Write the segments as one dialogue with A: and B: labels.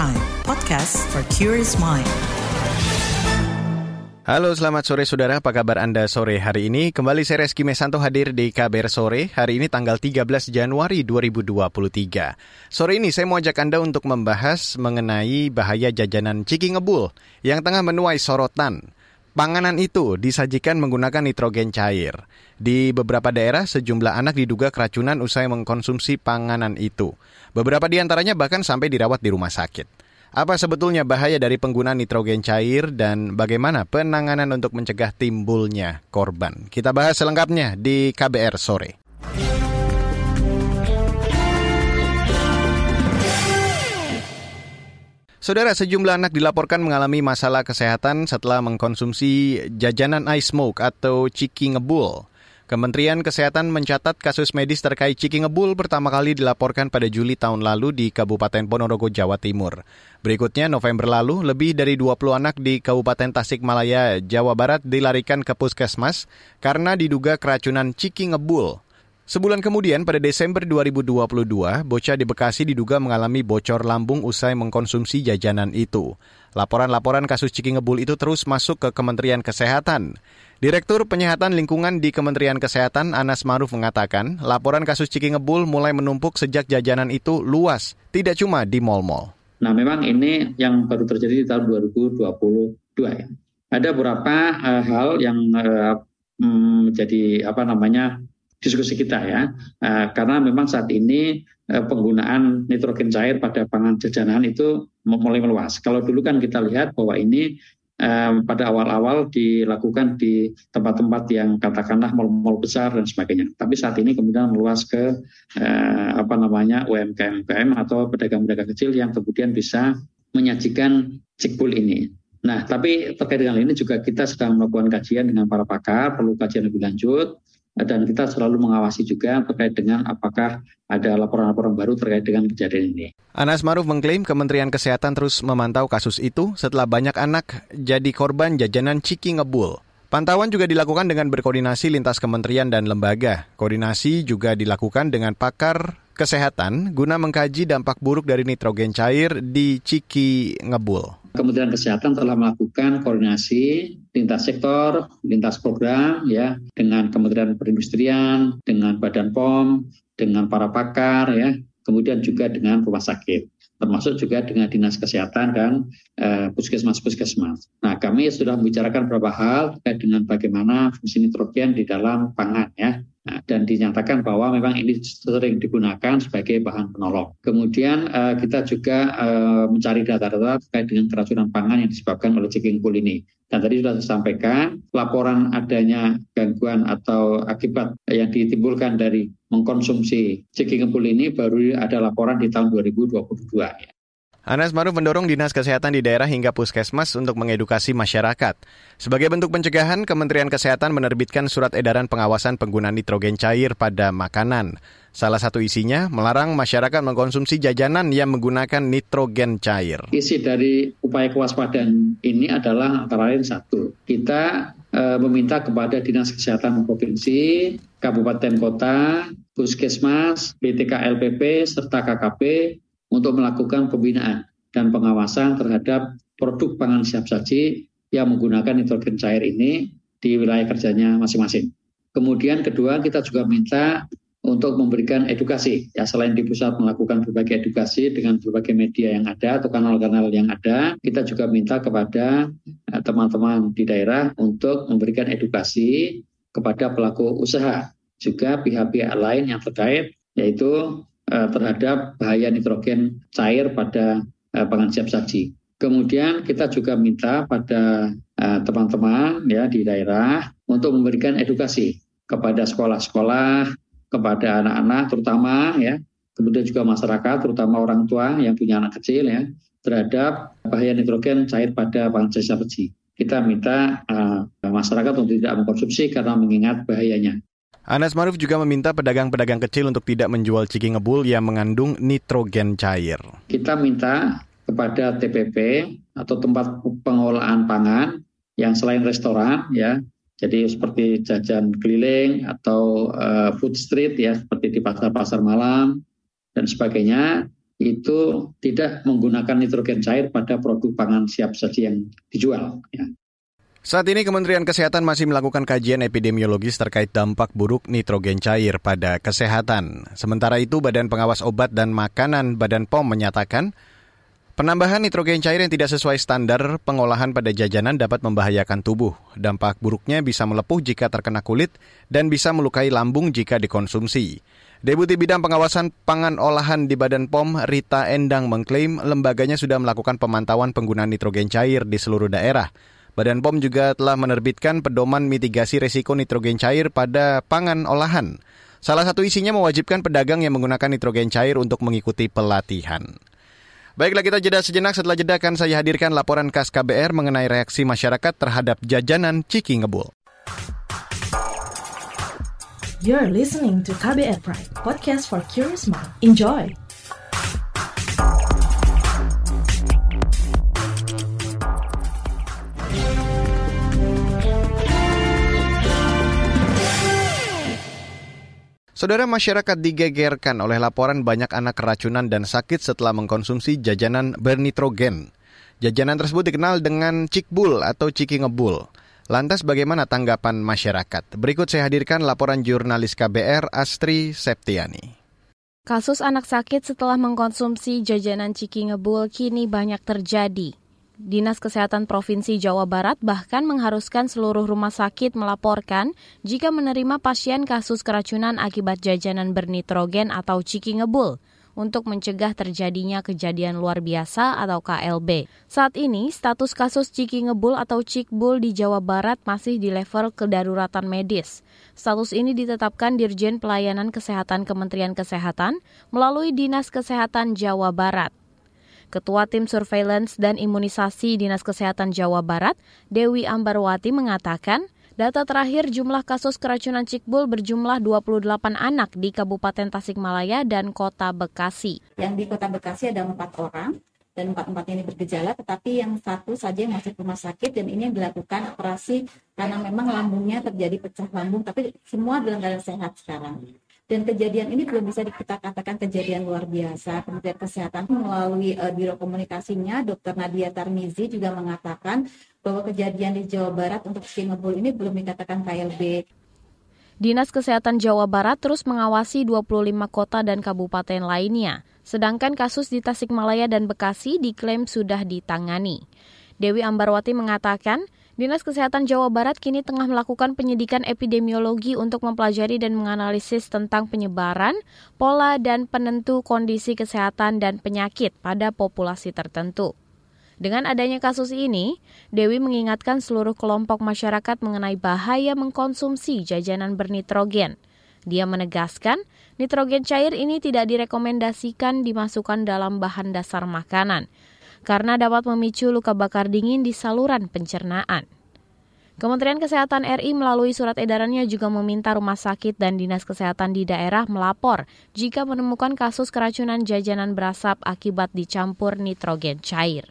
A: Prime, podcast for curious mind.
B: Halo, selamat sore saudara. Apa kabar Anda sore hari ini? Kembali saya Reski Mesanto hadir di KBR Sore. Hari ini tanggal 13 Januari 2023. Sore ini saya mau ajak Anda untuk membahas mengenai bahaya jajanan ciki ngebul yang tengah menuai sorotan. Panganan itu disajikan menggunakan nitrogen cair. Di beberapa daerah, sejumlah anak diduga keracunan usai mengkonsumsi panganan itu. Beberapa di antaranya bahkan sampai dirawat di rumah sakit. Apa sebetulnya bahaya dari penggunaan nitrogen cair dan bagaimana penanganan untuk mencegah timbulnya korban? Kita bahas selengkapnya di KBR sore. Saudara, sejumlah anak dilaporkan mengalami masalah kesehatan setelah mengkonsumsi jajanan ice smoke atau ciki ngebul. Kementerian Kesehatan mencatat kasus medis terkait ciki ngebul pertama kali dilaporkan pada Juli tahun lalu di Kabupaten Ponorogo, Jawa Timur. Berikutnya, November lalu, lebih dari 20 anak di Kabupaten Tasikmalaya, Jawa Barat dilarikan ke puskesmas karena diduga keracunan ciki ngebul. Sebulan kemudian, pada Desember 2022, bocah di Bekasi diduga mengalami bocor lambung usai mengkonsumsi jajanan itu. Laporan-laporan kasus ciki ngebul itu terus masuk ke Kementerian Kesehatan. Direktur Penyihatan Lingkungan di Kementerian Kesehatan Anas Maruf mengatakan, laporan kasus ciki ngebul mulai menumpuk sejak jajanan itu luas, tidak cuma di mal-mal.
C: Nah, memang ini yang baru terjadi di tahun 2022 ya. Ada beberapa uh, hal yang uh, menjadi apa namanya diskusi kita ya, uh, karena memang saat ini uh, penggunaan nitrogen cair pada pangan jajanan itu mulai meluas. Kalau dulu kan kita lihat bahwa ini um, pada awal-awal dilakukan di tempat-tempat yang katakanlah mal-mal besar dan sebagainya. Tapi saat ini kemudian meluas ke apa namanya UMKM-UMKM atau pedagang-pedagang kecil yang kemudian bisa menyajikan cikbul ini. Nah, tapi terkait dengan ini juga kita sedang melakukan kajian dengan para pakar, perlu kajian lebih lanjut dan kita selalu mengawasi juga terkait dengan apakah ada laporan-laporan baru terkait dengan kejadian ini.
B: Anas Maruf mengklaim Kementerian Kesehatan terus memantau kasus itu setelah banyak anak jadi korban jajanan ciki ngebul. Pantauan juga dilakukan dengan berkoordinasi lintas kementerian dan lembaga. Koordinasi juga dilakukan dengan pakar kesehatan guna mengkaji dampak buruk dari nitrogen cair di ciki ngebul.
C: Kementerian Kesehatan telah melakukan koordinasi lintas sektor, lintas program ya dengan Kementerian Perindustrian, dengan Badan POM, dengan para pakar ya, kemudian juga dengan rumah sakit termasuk juga dengan dinas kesehatan dan uh, puskesmas-puskesmas. Nah, kami sudah membicarakan beberapa hal terkait dengan bagaimana fungsi nitrogen di dalam pangan ya. Nah, dan dinyatakan bahwa memang ini sering digunakan sebagai bahan penolong. Kemudian uh, kita juga uh, mencari data-data terkait dengan keracunan pangan yang disebabkan oleh chicken pool ini. Dan tadi sudah disampaikan, laporan adanya gangguan atau akibat yang ditimbulkan dari mengkonsumsi pool ini baru ada laporan di tahun 2022. Ya.
B: Anas Maruf mendorong Dinas Kesehatan di daerah hingga puskesmas untuk mengedukasi masyarakat. Sebagai bentuk pencegahan, Kementerian Kesehatan menerbitkan surat edaran pengawasan penggunaan nitrogen cair pada makanan. Salah satu isinya melarang masyarakat mengkonsumsi jajanan yang menggunakan nitrogen cair.
C: Isi dari upaya kewaspadaan ini adalah antara lain satu, kita e, meminta kepada Dinas Kesehatan Provinsi, Kabupaten Kota, Puskesmas, BTK LPP, serta KKP untuk melakukan pembinaan dan pengawasan terhadap produk pangan siap saji yang menggunakan nitrogen cair ini di wilayah kerjanya masing-masing. Kemudian kedua kita juga minta untuk memberikan edukasi ya selain di pusat melakukan berbagai edukasi dengan berbagai media yang ada atau kanal-kanal yang ada kita juga minta kepada eh, teman-teman di daerah untuk memberikan edukasi kepada pelaku usaha juga pihak-pihak lain yang terkait yaitu terhadap bahaya nitrogen cair pada uh, pangan siap saji. Kemudian kita juga minta pada eh, teman-teman ya di daerah untuk memberikan edukasi kepada sekolah-sekolah, kepada anak-anak terutama ya, kemudian juga masyarakat terutama orang tua yang punya anak kecil ya terhadap bahaya nitrogen cair pada pangan siap saji. Kita minta uh, masyarakat untuk tidak mengkonsumsi karena mengingat bahayanya.
B: Anas Maruf juga meminta pedagang-pedagang kecil untuk tidak menjual ciki ngebul yang mengandung nitrogen cair.
C: Kita minta kepada TPP atau tempat pengolahan pangan yang selain restoran ya, jadi seperti jajan keliling atau uh, food street ya, seperti di pasar-pasar malam dan sebagainya, itu tidak menggunakan nitrogen cair pada produk pangan siap saji yang dijual. Ya.
B: Saat ini Kementerian Kesehatan masih melakukan kajian epidemiologis terkait dampak buruk nitrogen cair pada kesehatan. Sementara itu, Badan Pengawas Obat dan Makanan Badan POM menyatakan Penambahan nitrogen cair yang tidak sesuai standar pengolahan pada jajanan dapat membahayakan tubuh. Dampak buruknya bisa melepuh jika terkena kulit dan bisa melukai lambung jika dikonsumsi. Deputi Bidang Pengawasan Pangan Olahan di Badan POM, Rita Endang mengklaim lembaganya sudah melakukan pemantauan penggunaan nitrogen cair di seluruh daerah. Badan POM juga telah menerbitkan pedoman mitigasi risiko nitrogen cair pada pangan olahan. Salah satu isinya mewajibkan pedagang yang menggunakan nitrogen cair untuk mengikuti pelatihan. Baiklah kita jeda sejenak setelah jeda akan saya hadirkan laporan khas KBR mengenai reaksi masyarakat terhadap jajanan Ciki Ngebul.
A: You're listening to KBR Pride, podcast for curious mind. Enjoy!
B: Saudara masyarakat digegerkan oleh laporan banyak anak keracunan dan sakit setelah mengkonsumsi jajanan bernitrogen. Jajanan tersebut dikenal dengan cikbul atau ciki ngebul. Lantas bagaimana tanggapan masyarakat? Berikut saya hadirkan laporan jurnalis KBR Astri Septiani.
D: Kasus anak sakit setelah mengkonsumsi jajanan ciki ngebul kini banyak terjadi. Dinas Kesehatan Provinsi Jawa Barat bahkan mengharuskan seluruh rumah sakit melaporkan jika menerima pasien kasus keracunan akibat jajanan bernitrogen atau ciki ngebul untuk mencegah terjadinya kejadian luar biasa atau KLB. Saat ini, status kasus ciki ngebul atau cikbul di Jawa Barat masih di level kedaruratan medis. Status ini ditetapkan Dirjen Pelayanan Kesehatan Kementerian Kesehatan melalui Dinas Kesehatan Jawa Barat. Ketua Tim Surveillance dan Imunisasi Dinas Kesehatan Jawa Barat, Dewi Ambarwati mengatakan, data terakhir jumlah kasus keracunan cikbul berjumlah 28 anak di Kabupaten Tasikmalaya dan Kota Bekasi.
E: Yang di Kota Bekasi ada empat orang, dan empat-empat ini bergejala, tetapi yang satu saja yang masuk rumah sakit dan ini yang dilakukan operasi karena memang lambungnya terjadi pecah lambung, tapi semua dalam keadaan sehat sekarang. Dan kejadian ini belum bisa kita katakan kejadian luar biasa. Kementerian Kesehatan melalui uh, Biro Komunikasinya, Dr. Nadia Tarmizi juga mengatakan bahwa kejadian di Jawa Barat untuk Singapura ini belum dikatakan KLB.
D: Dinas Kesehatan Jawa Barat terus mengawasi 25 kota dan kabupaten lainnya, sedangkan kasus di Tasikmalaya dan Bekasi diklaim sudah ditangani. Dewi Ambarwati mengatakan, Dinas Kesehatan Jawa Barat kini tengah melakukan penyidikan epidemiologi untuk mempelajari dan menganalisis tentang penyebaran, pola, dan penentu kondisi kesehatan dan penyakit pada populasi tertentu. Dengan adanya kasus ini, Dewi mengingatkan seluruh kelompok masyarakat mengenai bahaya mengkonsumsi jajanan bernitrogen. Dia menegaskan, nitrogen cair ini tidak direkomendasikan dimasukkan dalam bahan dasar makanan, karena dapat memicu luka bakar dingin di saluran pencernaan. Kementerian Kesehatan RI melalui surat edarannya juga meminta rumah sakit dan dinas kesehatan di daerah melapor jika menemukan kasus keracunan jajanan berasap akibat dicampur nitrogen cair.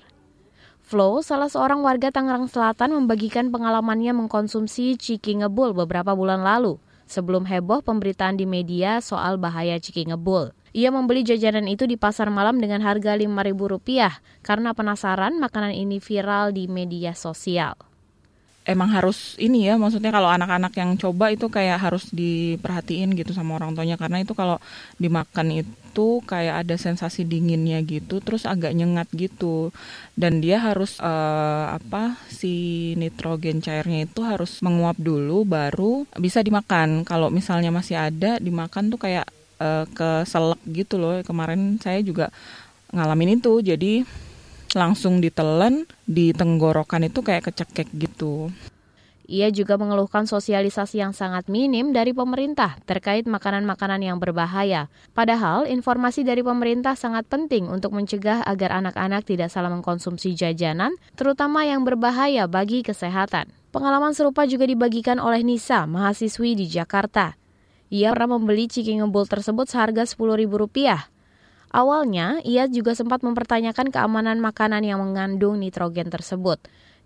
D: Flo, salah seorang warga Tangerang Selatan membagikan pengalamannya mengkonsumsi ciki ngebul beberapa bulan lalu sebelum heboh pemberitaan di media soal bahaya ciki ngebul. Ia membeli jajanan itu di pasar malam dengan harga Rp5.000 karena penasaran makanan ini viral di media sosial.
F: Emang harus ini ya, maksudnya kalau anak-anak yang coba itu kayak harus diperhatiin gitu sama orang tuanya karena itu kalau dimakan itu kayak ada sensasi dinginnya gitu, terus agak nyengat gitu, dan dia harus uh, apa si nitrogen cairnya itu harus menguap dulu baru bisa dimakan. Kalau misalnya masih ada dimakan tuh kayak uh, keselak gitu loh. Kemarin saya juga ngalamin itu. Jadi langsung ditelan di tenggorokan itu kayak kecekek gitu.
D: Ia juga mengeluhkan sosialisasi yang sangat minim dari pemerintah terkait makanan-makanan yang berbahaya. Padahal informasi dari pemerintah sangat penting untuk mencegah agar anak-anak tidak salah mengkonsumsi jajanan, terutama yang berbahaya bagi kesehatan. Pengalaman serupa juga dibagikan oleh Nisa, mahasiswi di Jakarta. Ia pernah membeli ciki ngebul tersebut seharga Rp10.000. Awalnya, ia juga sempat mempertanyakan keamanan makanan yang mengandung nitrogen tersebut.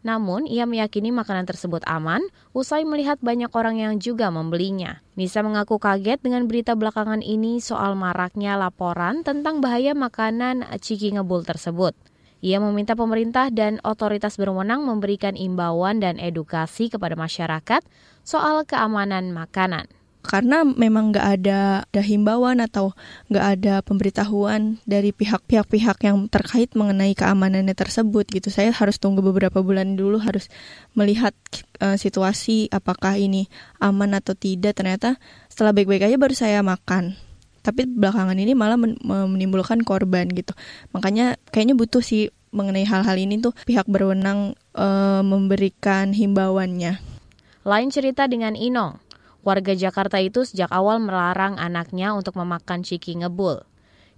D: Namun, ia meyakini makanan tersebut aman usai melihat banyak orang yang juga membelinya. Nisa mengaku kaget dengan berita belakangan ini soal maraknya laporan tentang bahaya makanan ciki ngebul tersebut. Ia meminta pemerintah dan otoritas berwenang memberikan imbauan dan edukasi kepada masyarakat soal keamanan makanan
G: karena memang nggak ada, ada himbauan atau nggak ada pemberitahuan dari pihak-pihak-pihak yang terkait mengenai keamanannya tersebut gitu. Saya harus tunggu beberapa bulan dulu harus melihat uh, situasi apakah ini aman atau tidak. Ternyata setelah baik-baik aja baru saya makan. Tapi belakangan ini malah men menimbulkan korban gitu. Makanya kayaknya butuh sih mengenai hal-hal ini tuh pihak berwenang uh, memberikan himbauannya.
D: Lain cerita dengan Inong. Warga Jakarta itu sejak awal melarang anaknya untuk memakan ciki ngebul.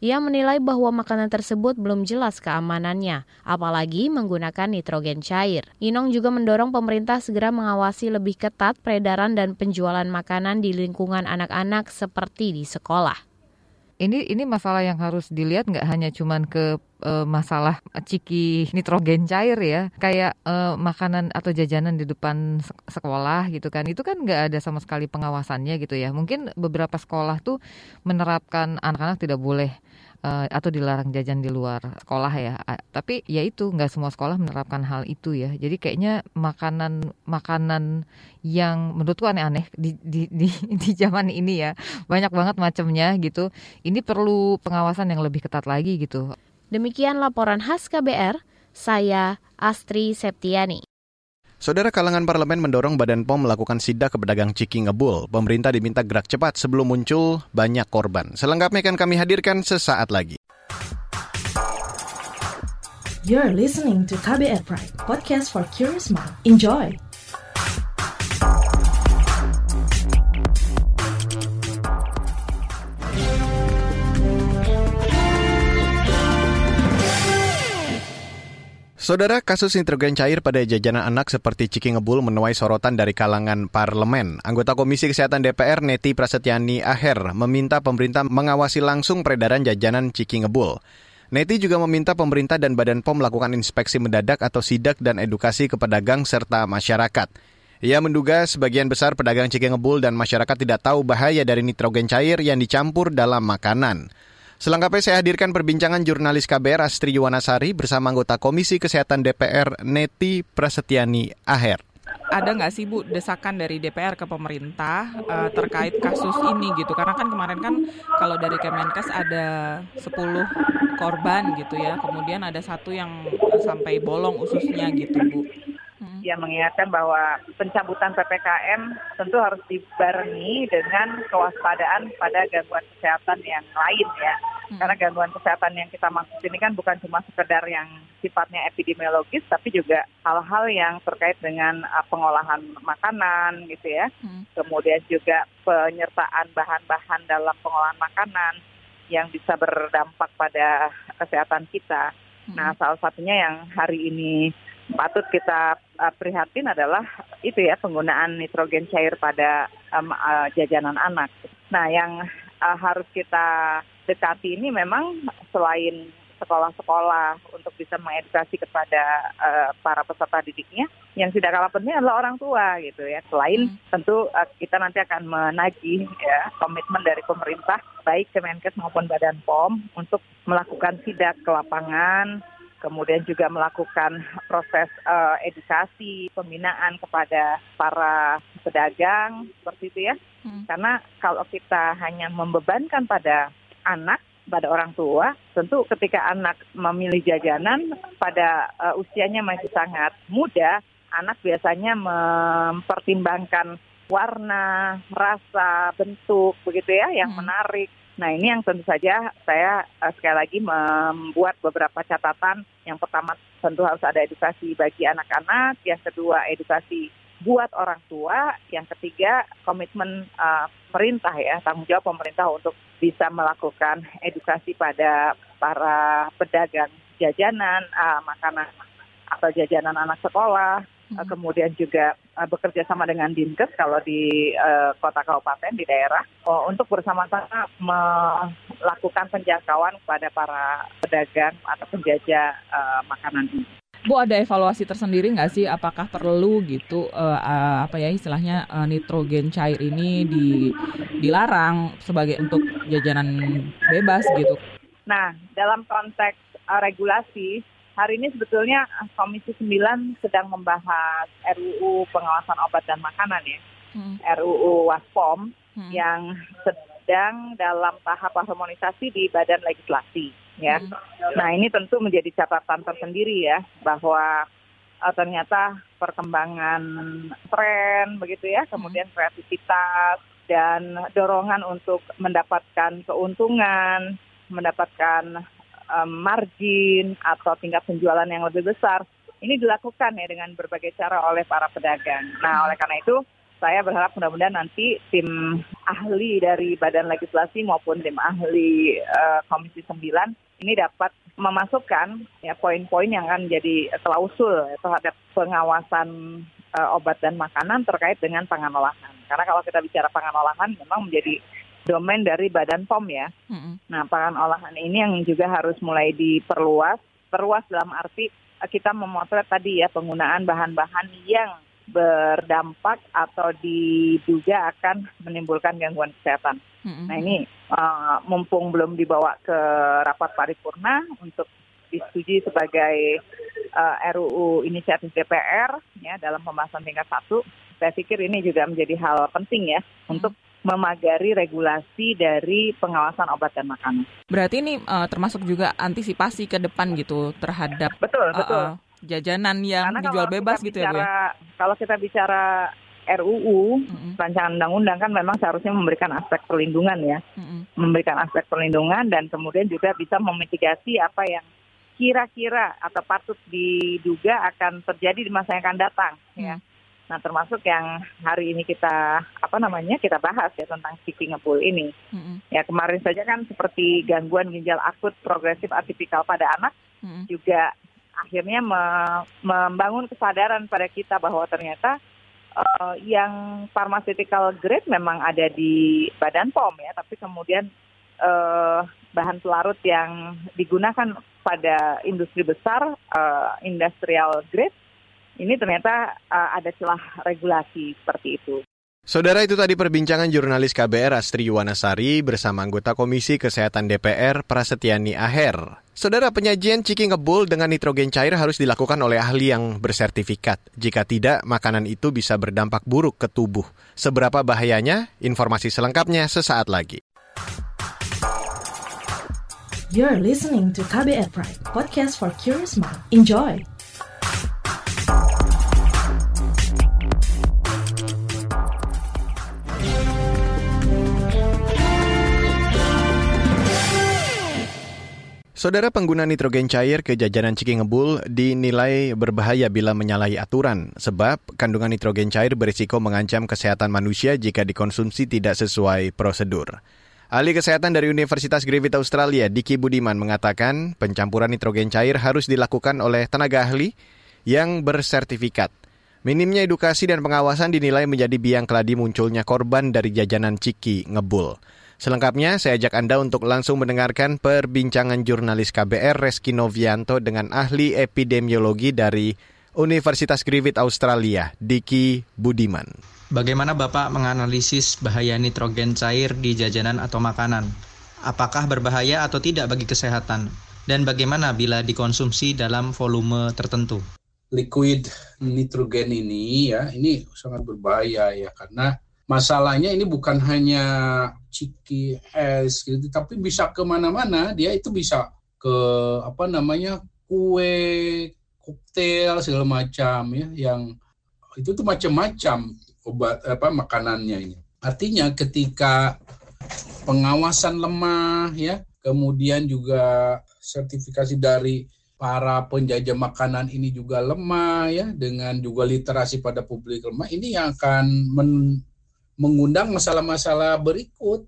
D: Ia menilai bahwa makanan tersebut belum jelas keamanannya, apalagi menggunakan nitrogen cair. Inong juga mendorong pemerintah segera mengawasi lebih ketat peredaran dan penjualan makanan di lingkungan anak-anak seperti di sekolah
H: ini ini masalah yang harus dilihat nggak hanya cuman ke e, masalah ciki nitrogen cair ya kayak e, makanan atau jajanan di depan sekolah gitu kan itu kan nggak ada sama sekali pengawasannya gitu ya mungkin beberapa sekolah tuh menerapkan anak-anak tidak boleh uh, atau dilarang jajan di luar sekolah ya. Tapi ya itu nggak semua sekolah menerapkan hal itu ya. Jadi kayaknya makanan makanan yang menurutku aneh-aneh di, di di di zaman ini ya banyak banget macamnya gitu. Ini perlu pengawasan yang lebih ketat lagi gitu.
D: Demikian laporan khas KBR. Saya Astri Septiani.
B: Saudara kalangan parlemen mendorong Badan POM melakukan sidak ke pedagang ciki ngebul. Pemerintah diminta gerak cepat sebelum muncul banyak korban. Selengkapnya akan kami hadirkan sesaat lagi.
A: You're listening to KBR Pride, podcast for curious mind. Enjoy!
B: Saudara, kasus nitrogen cair pada jajanan anak seperti ciki ngebul menuai sorotan dari kalangan parlemen. Anggota Komisi Kesehatan DPR Neti Prasetyani Aher meminta pemerintah mengawasi langsung peredaran jajanan ciki ngebul. Neti juga meminta pemerintah dan Badan POM melakukan inspeksi mendadak atau sidak dan edukasi ke pedagang serta masyarakat. Ia menduga sebagian besar pedagang ciki ngebul dan masyarakat tidak tahu bahaya dari nitrogen cair yang dicampur dalam makanan. Selengkapnya saya hadirkan perbincangan jurnalis KBR Astri Yuwanasari bersama anggota Komisi Kesehatan DPR Neti Prasetyani Aher.
F: Ada nggak sih Bu desakan dari DPR ke pemerintah uh, terkait kasus ini gitu? Karena kan kemarin kan kalau dari Kemenkes ada 10 korban gitu ya, kemudian ada satu yang sampai bolong ususnya gitu Bu
I: yang mengingatkan bahwa pencabutan PPKM tentu harus dibarengi dengan kewaspadaan pada gangguan kesehatan yang lain ya. Hmm. Karena gangguan kesehatan yang kita maksud ini kan bukan cuma sekedar yang sifatnya epidemiologis, tapi juga hal-hal yang terkait dengan uh, pengolahan makanan gitu ya. Hmm. Kemudian juga penyertaan bahan-bahan dalam pengolahan makanan yang bisa berdampak pada kesehatan kita. Hmm. Nah, salah satunya yang hari ini patut kita uh, prihatin adalah itu ya penggunaan nitrogen cair pada um, uh, jajanan anak. Nah, yang uh, harus kita dekati ini memang selain sekolah-sekolah untuk bisa mengedukasi kepada uh, para peserta didiknya, yang tidak kalah penting adalah orang tua gitu ya. Selain hmm. tentu uh, kita nanti akan menagih ya komitmen dari pemerintah baik Kemenkes maupun Badan POM untuk melakukan sidak ke lapangan kemudian juga melakukan proses uh, edukasi, pembinaan kepada para pedagang seperti itu ya. Hmm. Karena kalau kita hanya membebankan pada anak, pada orang tua, tentu ketika anak memilih jajanan pada uh, usianya masih sangat muda, anak biasanya mempertimbangkan warna, rasa, bentuk begitu ya yang hmm. menarik Nah ini yang tentu saja saya uh, sekali lagi membuat beberapa catatan. Yang pertama tentu harus ada edukasi bagi anak-anak, yang kedua edukasi buat orang tua, yang ketiga komitmen uh, pemerintah ya, tanggung jawab pemerintah untuk bisa melakukan edukasi pada para pedagang jajanan, uh, makanan atau jajanan anak sekolah, hmm. kemudian juga uh, bekerja sama dengan dinkes kalau di uh, kota kabupaten di daerah uh, untuk bersama-sama melakukan penjangkauan kepada para pedagang atau penjajah uh, makanan ini.
F: Bu ada evaluasi tersendiri nggak sih apakah perlu gitu uh, uh, apa ya istilahnya uh, nitrogen cair ini di, dilarang sebagai untuk jajanan bebas gitu?
I: Nah dalam konteks uh, regulasi hari ini sebetulnya Komisi 9 sedang membahas RUU pengawasan obat dan makanan ya, hmm. RUU Waspom hmm. yang sedang dalam tahap harmonisasi di Badan Legislasi ya. Hmm. Nah ini tentu menjadi catatan tersendiri ya bahwa uh, ternyata perkembangan tren begitu ya, kemudian hmm. kreativitas dan dorongan untuk mendapatkan keuntungan, mendapatkan um, margin atau tingkat penjualan yang lebih besar ini dilakukan ya dengan berbagai cara oleh para pedagang. Nah oleh karena itu saya berharap mudah-mudahan nanti tim ahli dari Badan Legislasi maupun tim ahli uh, Komisi 9 ini dapat memasukkan ya poin-poin yang akan jadi klausul ya, terhadap pengawasan uh, obat dan makanan terkait dengan pangan olahan. Karena kalau kita bicara pangan olahan memang menjadi domain dari Badan POM ya. Mm-hmm. Nah, pangan olahan ini yang juga harus mulai diperluas, perluas dalam arti eh, kita memotret tadi ya penggunaan bahan-bahan yang berdampak atau diduga akan menimbulkan gangguan kesehatan. Mm-hmm. Nah ini uh, mumpung belum dibawa ke rapat paripurna untuk disetujui sebagai uh, eh, RUU inisiatif DPR ya dalam pembahasan tingkat satu, saya pikir ini juga menjadi hal penting ya mm-hmm. untuk memagari regulasi dari pengawasan obat dan makanan.
F: Berarti ini uh, termasuk juga antisipasi ke depan gitu terhadap
I: betul betul uh,
F: jajanan yang Karena dijual bebas gitu ya, bicara, ya Bu
I: Kalau kita bicara RUU mm-hmm. rancangan undang-undang kan memang seharusnya memberikan aspek perlindungan ya, mm-hmm. memberikan aspek perlindungan dan kemudian juga bisa memitigasi apa yang kira-kira atau patut diduga akan terjadi di masa yang akan datang mm. ya. Nah termasuk yang hari ini kita apa namanya kita bahas ya tentang ciki ngebul ini. Mm-hmm. Ya kemarin saja kan seperti gangguan ginjal akut progresif atipikal pada anak mm-hmm. juga akhirnya me- membangun kesadaran pada kita bahwa ternyata uh, yang pharmaceutical grade memang ada di Badan POM ya, tapi kemudian uh, bahan pelarut yang digunakan pada industri besar, uh, industrial grade, ini ternyata uh, ada celah regulasi seperti itu.
B: Saudara itu tadi perbincangan jurnalis KBR Astri Yuwanasari bersama anggota Komisi Kesehatan DPR Prasetyani Aher. Saudara penyajian ciki ngebul dengan nitrogen cair harus dilakukan oleh ahli yang bersertifikat. Jika tidak, makanan itu bisa berdampak buruk ke tubuh. Seberapa bahayanya? Informasi selengkapnya sesaat lagi.
A: You're listening to KBR Pride, podcast for curious mind. Enjoy!
B: Saudara pengguna nitrogen cair ke jajanan Ciki Ngebul dinilai berbahaya bila menyalahi aturan, sebab kandungan nitrogen cair berisiko mengancam kesehatan manusia jika dikonsumsi tidak sesuai prosedur. Ahli kesehatan dari Universitas Griffith Australia, Diki Budiman, mengatakan pencampuran nitrogen cair harus dilakukan oleh tenaga ahli yang bersertifikat. Minimnya edukasi dan pengawasan dinilai menjadi biang keladi munculnya korban dari jajanan Ciki Ngebul. Selengkapnya saya ajak Anda untuk langsung mendengarkan perbincangan jurnalis KBR Reski Novianto dengan ahli epidemiologi dari Universitas Griffith Australia, Diki Budiman.
J: Bagaimana Bapak menganalisis bahaya nitrogen cair di jajanan atau makanan? Apakah berbahaya atau tidak bagi kesehatan? Dan bagaimana bila dikonsumsi dalam volume tertentu?
K: Liquid nitrogen ini ya, ini sangat berbahaya ya karena masalahnya ini bukan hanya ciki es gitu tapi bisa ke mana-mana. Dia itu bisa ke apa namanya kue koktail segala macam ya yang itu tuh macam-macam obat apa makanannya ini. Artinya ketika pengawasan lemah ya kemudian juga sertifikasi dari para penjajah makanan ini juga lemah ya dengan juga literasi pada publik lemah ini yang akan men mengundang masalah-masalah berikut.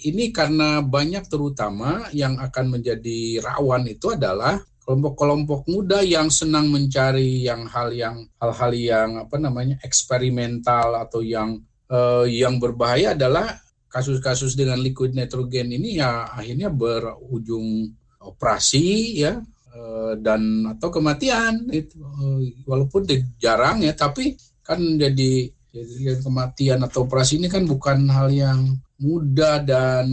K: Ini karena banyak terutama yang akan menjadi rawan itu adalah kelompok-kelompok muda yang senang mencari yang hal yang hal-hal yang apa namanya eksperimental atau yang uh, yang berbahaya adalah kasus-kasus dengan liquid nitrogen ini ya akhirnya berujung operasi ya uh, dan atau kematian itu uh, walaupun jarang ya tapi kan jadi jadi kematian atau operasi ini kan bukan hal yang mudah dan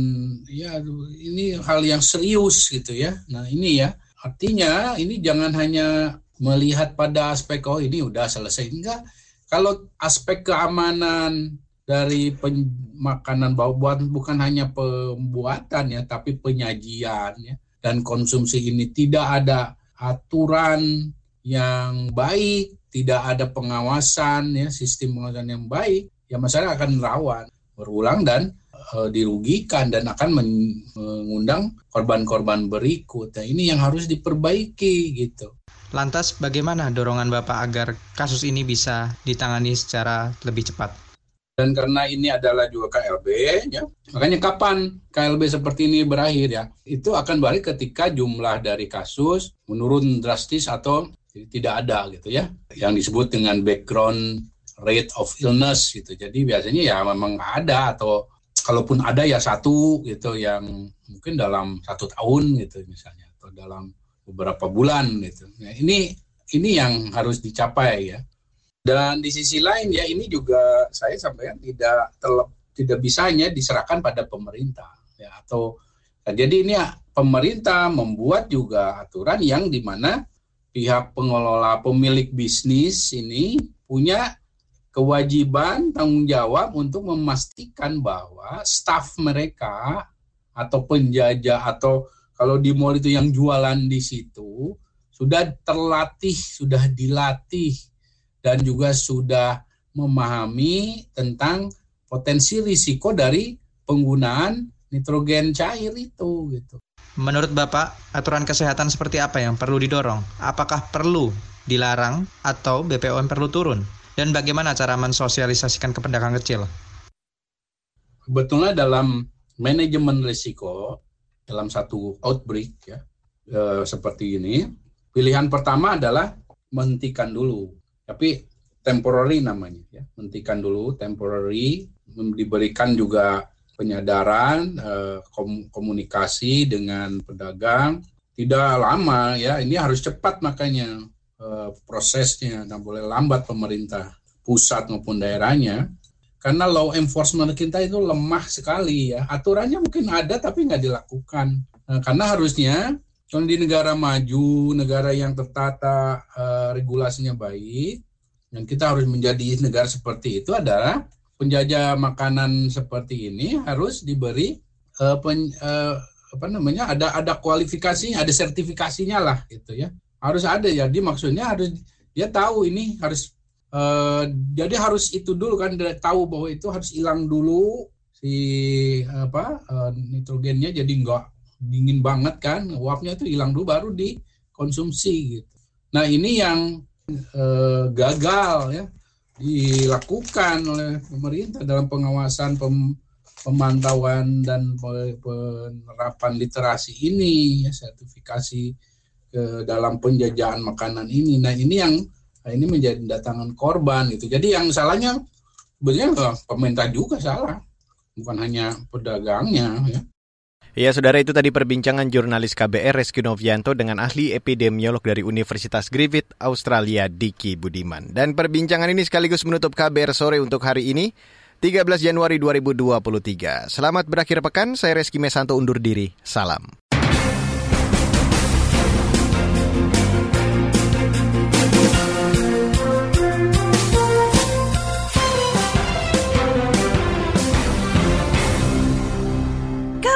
K: ya ini hal yang serius gitu ya. Nah ini ya artinya ini jangan hanya melihat pada aspek oh ini udah selesai enggak. Kalau aspek keamanan dari makanan buat bukan hanya pembuatan ya tapi penyajian ya dan konsumsi ini tidak ada aturan yang baik, tidak ada pengawasan ya sistem pengawasan yang baik, ya masyarakat akan rawan berulang dan e, dirugikan dan akan mengundang korban-korban berikut. Nah, ini yang harus diperbaiki gitu.
J: Lantas bagaimana dorongan Bapak agar kasus ini bisa ditangani secara lebih cepat?
K: dan karena ini adalah juga KLB ya makanya kapan KLB seperti ini berakhir ya itu akan balik ketika jumlah dari kasus menurun drastis atau tidak ada gitu ya yang disebut dengan background rate of illness gitu. Jadi biasanya ya memang ada atau kalaupun ada ya satu gitu yang mungkin dalam satu tahun gitu misalnya atau dalam beberapa bulan gitu. Nah, ini ini yang harus dicapai ya. Dan di sisi lain ya ini juga saya sampaikan tidak terlep, tidak bisanya diserahkan pada pemerintah ya atau nah, jadi ini ya, pemerintah membuat juga aturan yang di mana pihak pengelola pemilik bisnis ini punya kewajiban tanggung jawab untuk memastikan bahwa staf mereka atau penjajah atau kalau di mall itu yang jualan di situ sudah terlatih, sudah dilatih dan juga sudah memahami tentang potensi risiko dari penggunaan nitrogen cair itu gitu.
J: Menurut Bapak, aturan kesehatan seperti apa yang perlu didorong? Apakah perlu dilarang atau BPOM perlu turun? Dan bagaimana cara mensosialisasikan ke pedagang kecil?
K: Sebetulnya dalam manajemen risiko dalam satu outbreak ya e, seperti ini, pilihan pertama adalah menghentikan dulu tapi temporary namanya ya hentikan dulu temporary diberikan juga penyadaran eh, komunikasi dengan pedagang tidak lama ya. Ini harus cepat makanya eh, prosesnya. Dan boleh lambat pemerintah pusat maupun daerahnya. Karena law enforcement kita itu lemah sekali ya. Aturannya mungkin ada tapi nggak dilakukan. Nah, karena harusnya kalau di negara maju, negara yang tertata, uh, regulasinya baik, dan kita harus menjadi negara seperti itu adalah penjajah makanan seperti ini harus diberi uh, pen, uh, apa namanya ada ada kualifikasinya, ada sertifikasinya lah gitu ya. Harus ada jadi maksudnya harus dia tahu ini harus uh, jadi harus itu dulu kan dia tahu bahwa itu harus hilang dulu si apa uh, nitrogennya jadi enggak dingin banget kan uapnya itu hilang dulu baru dikonsumsi gitu nah ini yang eh, gagal ya dilakukan oleh pemerintah dalam pengawasan pem, pemantauan dan penerapan literasi ini ya sertifikasi ke dalam penjajahan makanan ini. Nah ini yang nah ini menjadi datangan korban gitu. Jadi yang salahnya sebenarnya pemerintah juga salah. Bukan hanya pedagangnya ya
B: Ya, saudara itu tadi perbincangan jurnalis KBR Reski Novianto dengan ahli epidemiolog dari Universitas Griffith, Australia, Diki Budiman. Dan perbincangan ini sekaligus menutup KBR sore untuk hari ini, 13 Januari 2023. Selamat berakhir pekan, saya Reski Mesanto undur diri. Salam.